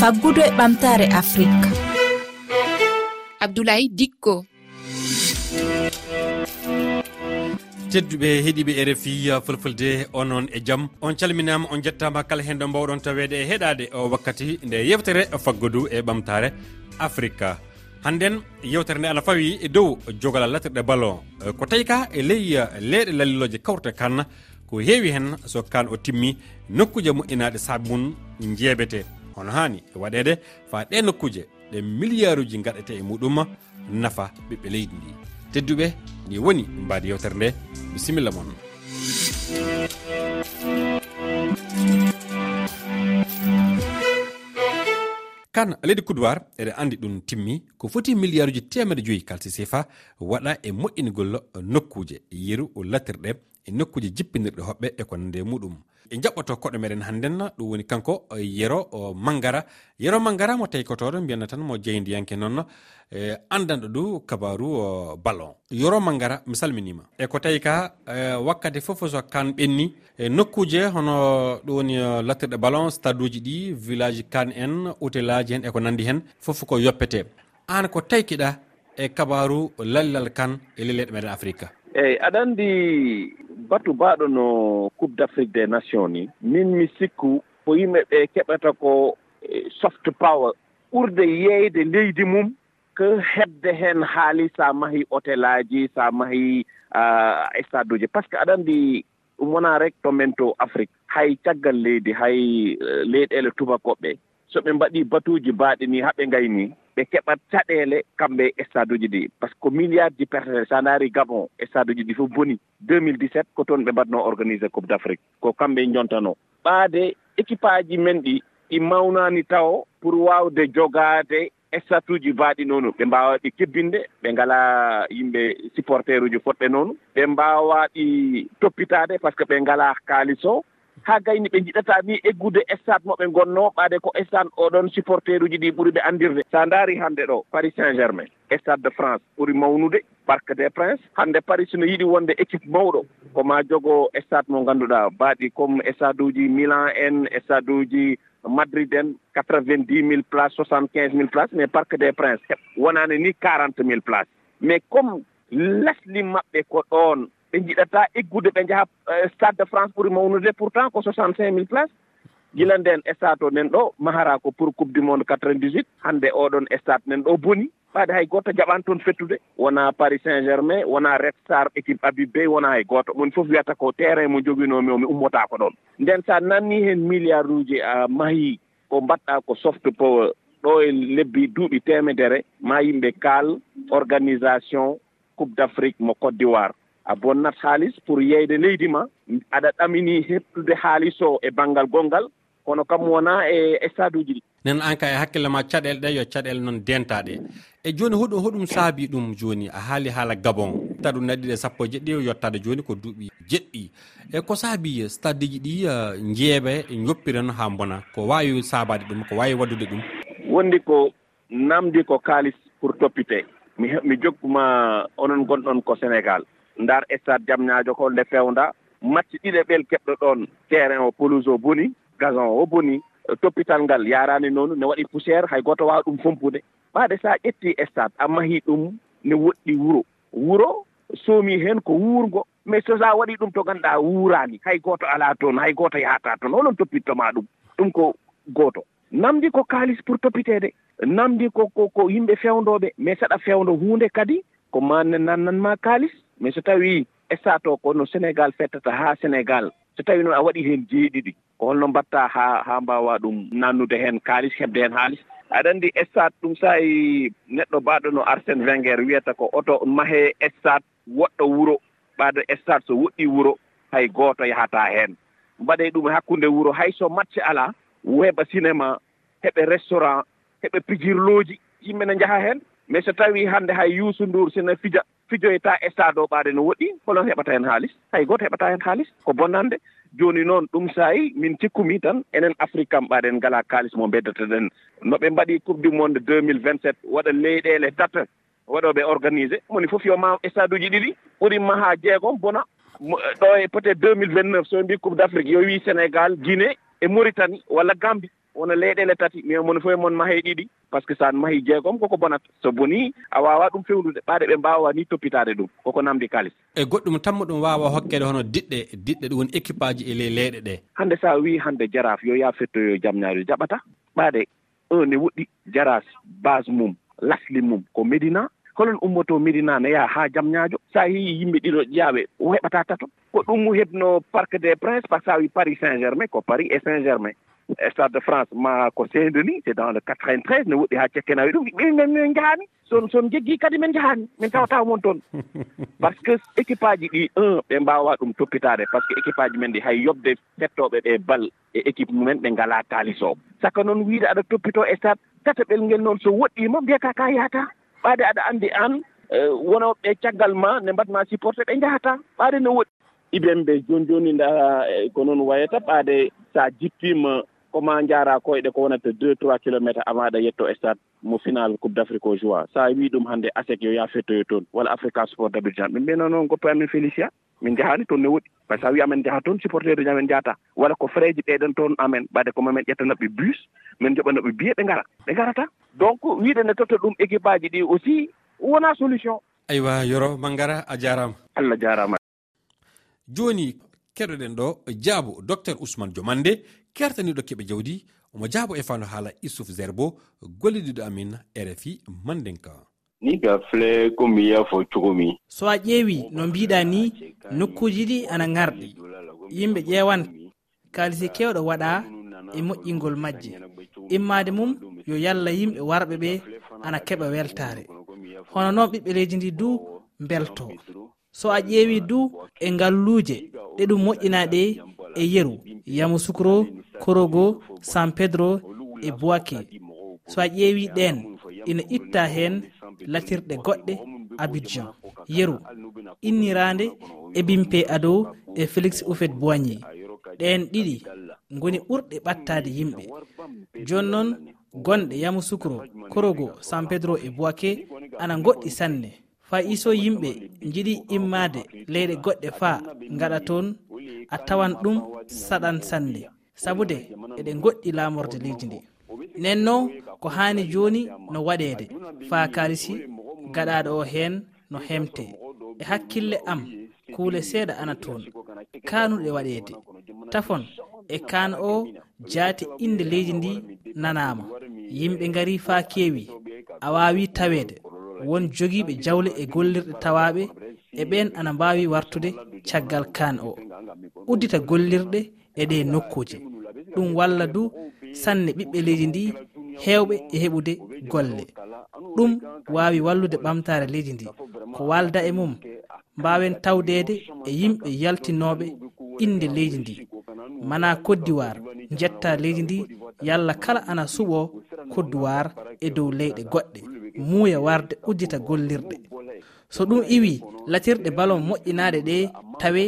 faggudu e ɓamtare afrique. Abdoulaye dikko. Tedduɓe heeɗiɓe e rfi fulfulde onon e jaam on calminama on jettama kala hen ɗo mbawɗon tawede e heɗade o wakkati nde yewtere faggudu e ɓamtare afrique hannden yewtere nde ana fawi e dow jogal latirɗe ballon. Ko tawi ka e ley leyɗe lalliloje kawrte kanna ko heewi hen so kan o timmi nokkuje moƴƴinaɗe saabi mum jeebete hono hani e waɗede fa ɗe nokkuje ɗe milliard uji gaɗete e muɗum nafa ɓiɓɓe leydi ndi. Tedduɓe ni woni mbadi yewtere nde. Bisimilla moon. Kan leydi coudoir eɗen andi ɗum timmi ko foti milliard uji temedde joyyi kalsi sefa waɗa e moƴƴinigol nokkuje yeru lattirɗe e nokkuji jippinirɗe hoɓɓe e ko nande e muɗum. E jaɓɓoto koɗo meɗen hannden ɗum woni kanko e, yero mangara. Yero mangara mo tawi kotoɗo mbiyanna tan mo jeyndiyanke noon e andanɗo ɗu kabaru ballon. Yoro mangara mi salminima. E ko tawi ka e, wakkati fof so kan ɓenni e nokkuje hono ɗum woni lattirɗe ballon stade uji ɗi village kane en hôtel hen e ko nandi hen foof ko yoppete. An ko tawkiɗa e kabaru lallal kane e lelleɗe meɗen afrique eeyi aɗa anndi batu mbaaɗo no coupe d' afrique des nations ni. Min mi sikku ko yimɓe ɓe keɓata ko e, soft power ɓurde yeeyde leydi mum ko heɓde heen haali so a mahii hôtel aji so a mahii stade uji. Par ce que aɗa anndi ɗum wonaa rek to men to afrique. Hay caggal leydi hay e, leyɗeele tubakoɓe. So ɓe mbaɗii batuuji mbaaɗi ni haɓe ngaynii. ɓe keɓat caɗeele kamɓe e stade uji ɗi. Par ce que milliard ji personnel so a ndaari gabon e stade uji ɗi fof boni. 2017 ko toon ɓe mbaɗnoo organisé coupe d' afrique ko kamɓe jontanoo ɓaade équipe aji men ɗi ɗi mawnaani taw pour waawde jogaade e statut uji mbaaɗi noonu. Ɓe mbaawa ɗi kebbinde ɓe ngalaa yimɓe supporteur uji fotɓe noonu. Ɓe mbaawa ɗi toppitaade par ce que ɓe ngalaa kaalis o haa gayni ɓe njiɗataa ni eggude stade mo ɓe ngonnoo ɓaade ko stade oɗon supporteur uji ɗi ɓuri ɓe anndirde so a ndaari hannde ɗo paris saint germain stade de france ɓuri mawnude parc des princes. Hannde paris no yiɗi wonde équipe mawɗo ko ma jogoo stade mo ngannduɗaa mbaaɗi comme stade uji milan en stade uji madrid en quatre vingt dix mille place soixante quinze mille place mais parc des princes heɓ wonaani ni quarante mille place mais comme lasli maɓɓe ko ɗoon ɓe njiɗataa eggude ɓe njaha eh, stade de france ɓuri mawnude. Pourtant ko soixante cinq mille place gila nden stade o nen ɗo mahara ko pour coupe du monde quatre vingt dix huit hannde oɗon stade nen ɗo boni. Ɓaade hay gooto jaɓaani toon fettude. Wona paris saint germain wona red star équipe abib bey wona hay gooto moni fof wiyata ko terrain mo joginoomi o mi ummotako ɗon. Nden so a nannii heen milliard uji a mahii ko mbaɗɗa ko soft power. Ɗo e lebbi duuɓi temedere. Ma yimɓe kaal organisation coupe d' afrique mo côte d'ivoire. a bonnat haalis pour yeyde leydi ma. Aɗa ɗamini heptude haalis o e banggal gongal kono kam wona e stade uji ɗi. Nen an ka e hakkille ma caɗele ɗe yo caɗele noon dentaɗe. E joni hoɗo hoɗum saabi ɗum joni a haali haala gabon. Taɗu naɗiɗe sappo e jeɗɗi yettade joni ko duuɓi jeɗɗi. E ko saabi stade ji ɗi e, jeeɓe e joppiren ha bona ko wawi saabade ɗum ko wawi waddude ɗum? Wondi ko namdi ko kaalis pour toppite mi mi jokkuma onon gonɗon ko sénégal. ndaar stade jamñaajo ko nde fewnda matci ɗiɗe ɓel keɓɗo ɗon terrain o pelouse o boni gazon o boni e toppital ngal yarani noonu ne waɗi poussiére hay goto wawa ɗum fompude. Ɓaade sa ƴetti e stade a mahi ɗum ne woɗɗi wuro. Wuro soomi heen ko wuurngo mais so sa waɗi ɗum to ganduɗa wuurani hay goto ala toon hay goto yahata toon holon toppittoma ɗum ɗum ko goto. Namdi ko kaalis pour toppitede namdi ko ko ko yimɓe fewdoɓe mais saɗa fewdo hunde kadi ko ma nananma kaalis. mais so tawii stat o ko no sénégal fettata haa sénégal so tawii noon a waɗi heen jeeɗiɗi ko holno mbatta haa haa mbaawaa ɗum nannude heen kaalis heɓde heen haalis. Aɗa anndi stat ɗum so neɗɗo mbaaɗo no arsène vingére wiyata ko oto mahee stat woɗɗo wuro ɓaado stat so woɗɗii wuro hay gooto yahataa heen mbaɗee ɗum hakkunde wuro hay so matche alaa weeɓa cinéma heɓe restaurant heɓe pijirlooji yimɓe ne njaha heen mais so tawii hannde hay yuusu nduur sina fija fijoyta stade o ɓaade no woɗɗi holon heɓata heen haalis. Hay gooto heɓata heen haalis ko bonnande. Jooni noon ɗum saayi min cikkumi tan enen afrique kam ɓaaɗen ngala kaalis mo beddata ɗen. No ɓe mbaɗi coupe du monde 2027 waɗa leyɗeele tata waɗoɓe organisé. Moni fof yo ma stade uji ɗiɗi ɓurimma haa jeegom bona. Ɗo e peut être 2029 so mbi coupe d' afrique yo wi sénégal guinée e mauritanie walla gambie. wona leyɗele tati mais mono fof e mon mahe ɗiɗi par ce que so an mahi jeegom koko bonata so boni a wawa ɗum fewnude ɓaade ɓe mbawa ni toppitade ɗum koko namdi kalis e goɗɗum tamma ɗum wawa hokkede hono diɗɗe diɗɗe ɗum woni équipe aji e ley leyɗe ɗe. Hande sa wi hande jaraf yo ya fettoyo jamñaari jaɓata ɓaade un ne woɗɗi jaras base mum lasli mum ko médina holon ummoto médina ne yaha ha jamñajo sa a yimɓe ɗiɗo ƴaaɓe o heɓata tato. Ko ɗum hebno parc des princes par ce que sa wi paris saint germain ko paris et saint germain stade de france ma ko saint-denis c'est dans le 93 ne woɗɗi haa cekkenawi ɗum. Ɓiɓɓe jahani son son jeggi kadi min jahani min tawataw mon toon par ce que équipe aji ɗi un ɓe mbawa ɗum toppitade par ce que équipe aji men ɗi hay yobde fettoɓe ɓe bal e équipe mumen ɓe ngala kaaliso saka noon wiide aɗa toppito e stade tataɓel ngel noon so woɗɗima mbiyata ka yahata? Ɓaade aɗa andi an e, wonoɓe caggal ma ne mbatma supporté ɓe jahata ɓaade no woɗɗi. Iɓen ɓe joni joni nda e, ko noon wayata ɓaade sa jippima koma jaara koyɗe ko wonata deux trois kilométre avant aɗa yetto e stade mo final coupe d' afrique o juin sa wi ɗum hannde asec yo ya fettoyo toon walla africa sport d' abidjan ɓe mbiyno noon goppe amin félicia min jahani toon ne woɗi. Par ce que sa wi amen jaha toon supporteur uji amen jahata. Walla ko frais ji ɗeɗen toon amen ɓade ko mamin ƴettanaɓe bus min joɓanaɓe biye ɓe gara ɓe garata donc wiide ne totta ɗum équipe aji ɗi aussi wona solution. Aywa yoro mangara a jarama. Allah jarama. Joni keɗoɗen ɗo jaabo docteur ousmane diomande kertaniɗo keɓe jawdi. Omo jaabo e fano haala isuf zerbo gollidiɗo amin rfi mandenka. Ni ka filɛ komi i y'a fɔ cogo min. So a ƴeewi no mbiɗa ni nokkuji ɗi ana ŋarɗi. Yimɓe ƴeewan kalisi kewɗo waɗa e moƴƴingol majje. Immade mum yo yalla yimɓe warɓe ɓe ana keɓa weltare hono noon ɓiɓɓe leydi ndi du belto so a ƴeewi du e ngalluuje ɗe ɗum moƴƴinaɗe e yeru. Yamousukro korogo san pedro e boake so a ƴeewi ɗen ina itta heen latirɗe goɗɗe abidjan. Yeru innirande e bimpe ado e félix oufet boigny. Ɗen ɗiɗi goni ɓurɗe ɓattade yimɓe. Joni noon gonɗe yamousukro korogo san pedro e boake ana goɗɗi sanne. fayiso yimɓe jiɗi immade leyɗe goɗɗe faa gaɗa toon a tawan ɗum saɗan sanne sabude eɗe goɗɗi laamorde leydi ndi. Nenno ko haani jooni no waɗeede faa kaalisi gaɗaaɗo o heen no hemte. E hakkille am kuule seeɗa ana toon. Kaanuɗe waɗeede tafon e kaan o jaati inde leydi ndi nanaama. Yimɓe ngari faa keewi. A waawi taweede. won jogiiɓe jawle e gollirɗe tawaaɓe e ɓeen ana mbaawi wartude caggal kan o. Uddita gollirɗe e ɗe nokkuuje ɗum walla du sanne ɓiɓɓe leydi ndi heewɓe e heɓude golle. Ɗum waawi wallude ɓamtaare leydi ndi. Ko walda e mum mbaawen tawdeede e yimɓe yaltinooɓe innde leydi ndi. Mana koddiwar jetta leydi ndi yalla kala ana suɓo koddiwar e dow leyɗe goɗɗe. muuya warde uddita gollirɗe so ɗum iwi latirɗe balon moƴƴinaɗe ɗe tawe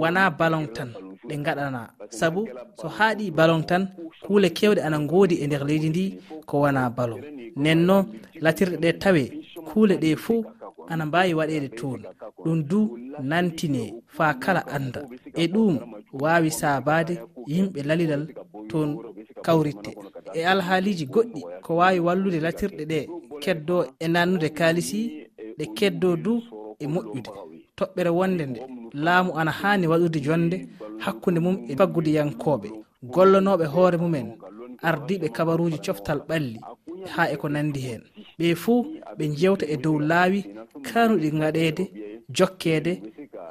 wona balon tan ɗe gaɗana saabu so haaɗi balon tan kuule kewɗe ana goodi e nder leydi ndi ko wona balon noon latirɗe ɗe tawe kuule ɗe fuu ana mbawi waɗede toon. Ɗum du nantine fa kala anda e ɗum wawi sabade yimɓe lalilal toon kawritte. E alhaaliji goɗɗi ko wawi wallude latirɗe ɗe keddo e nannude kaalisi ɗe keddo du e moƴƴude. Toɓɓere wonde nde laamu ana haani waɗude jonde hakkunde mum e faggudiyankooɓe gollanoɓe hoore mumen ardiɓe kabaruji coftal ɓalli ha e ko nandi hen ɓe fuu ɓe jewta e dow laawi kanuɗi gaɗede jokkede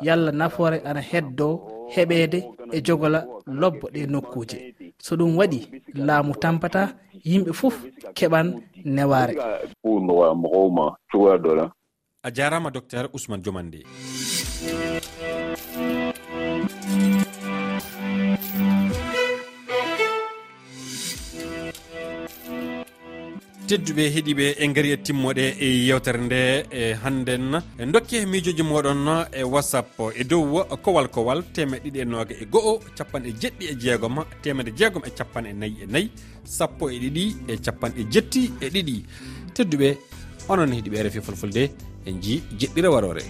yalla nafoore ana heddo heɓede e jogola lobbo ɗe nokkuje so ɗum waɗi laamu tampata yimɓe fof keɓan neware a jarama docteur ousmane diomande tedduɓe heeɗiɓe e gaari e timmoɗe e yewtere nde e hannden. Dokke miijoji moɗon e whatsapp e dow kowal kowal temeɗe ɗiɗi e nooga e go'o capanɗe jeɗɗi e jeegom temedde jeegom e capanɗe nayyi e nayyi sappo e ɗiɗi e capanɗe jetti e ɗiɗi. Tedduɓe onon heeɗiɓe e refi fulfulde en ji jeɗɗira warore